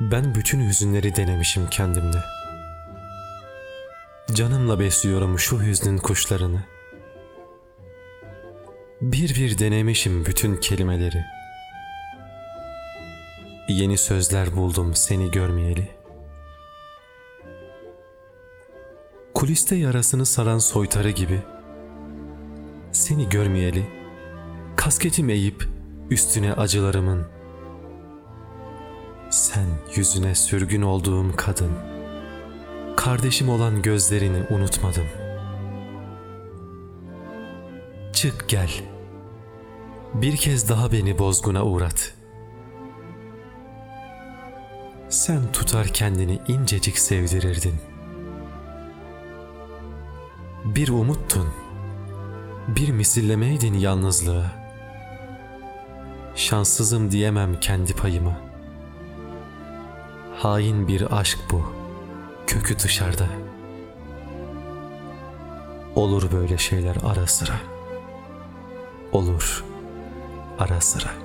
Ben bütün hüzünleri denemişim kendimde. Canımla besliyorum şu hüznün kuşlarını. Bir bir denemişim bütün kelimeleri. Yeni sözler buldum seni görmeyeli. Kuliste yarasını saran soytarı gibi. Seni görmeyeli. Kasketim eğip üstüne acılarımın. Sen yüzüne sürgün olduğum kadın. Kardeşim olan gözlerini unutmadım. Çık gel. Bir kez daha beni bozguna uğrat. Sen tutar kendini incecik sevdirirdin. Bir umuttun. Bir misillemeydin yalnızlığa. Şanssızım diyemem kendi payıma. Hain bir aşk bu. Kökü dışarıda. Olur böyle şeyler ara sıra. Olur ara sıra.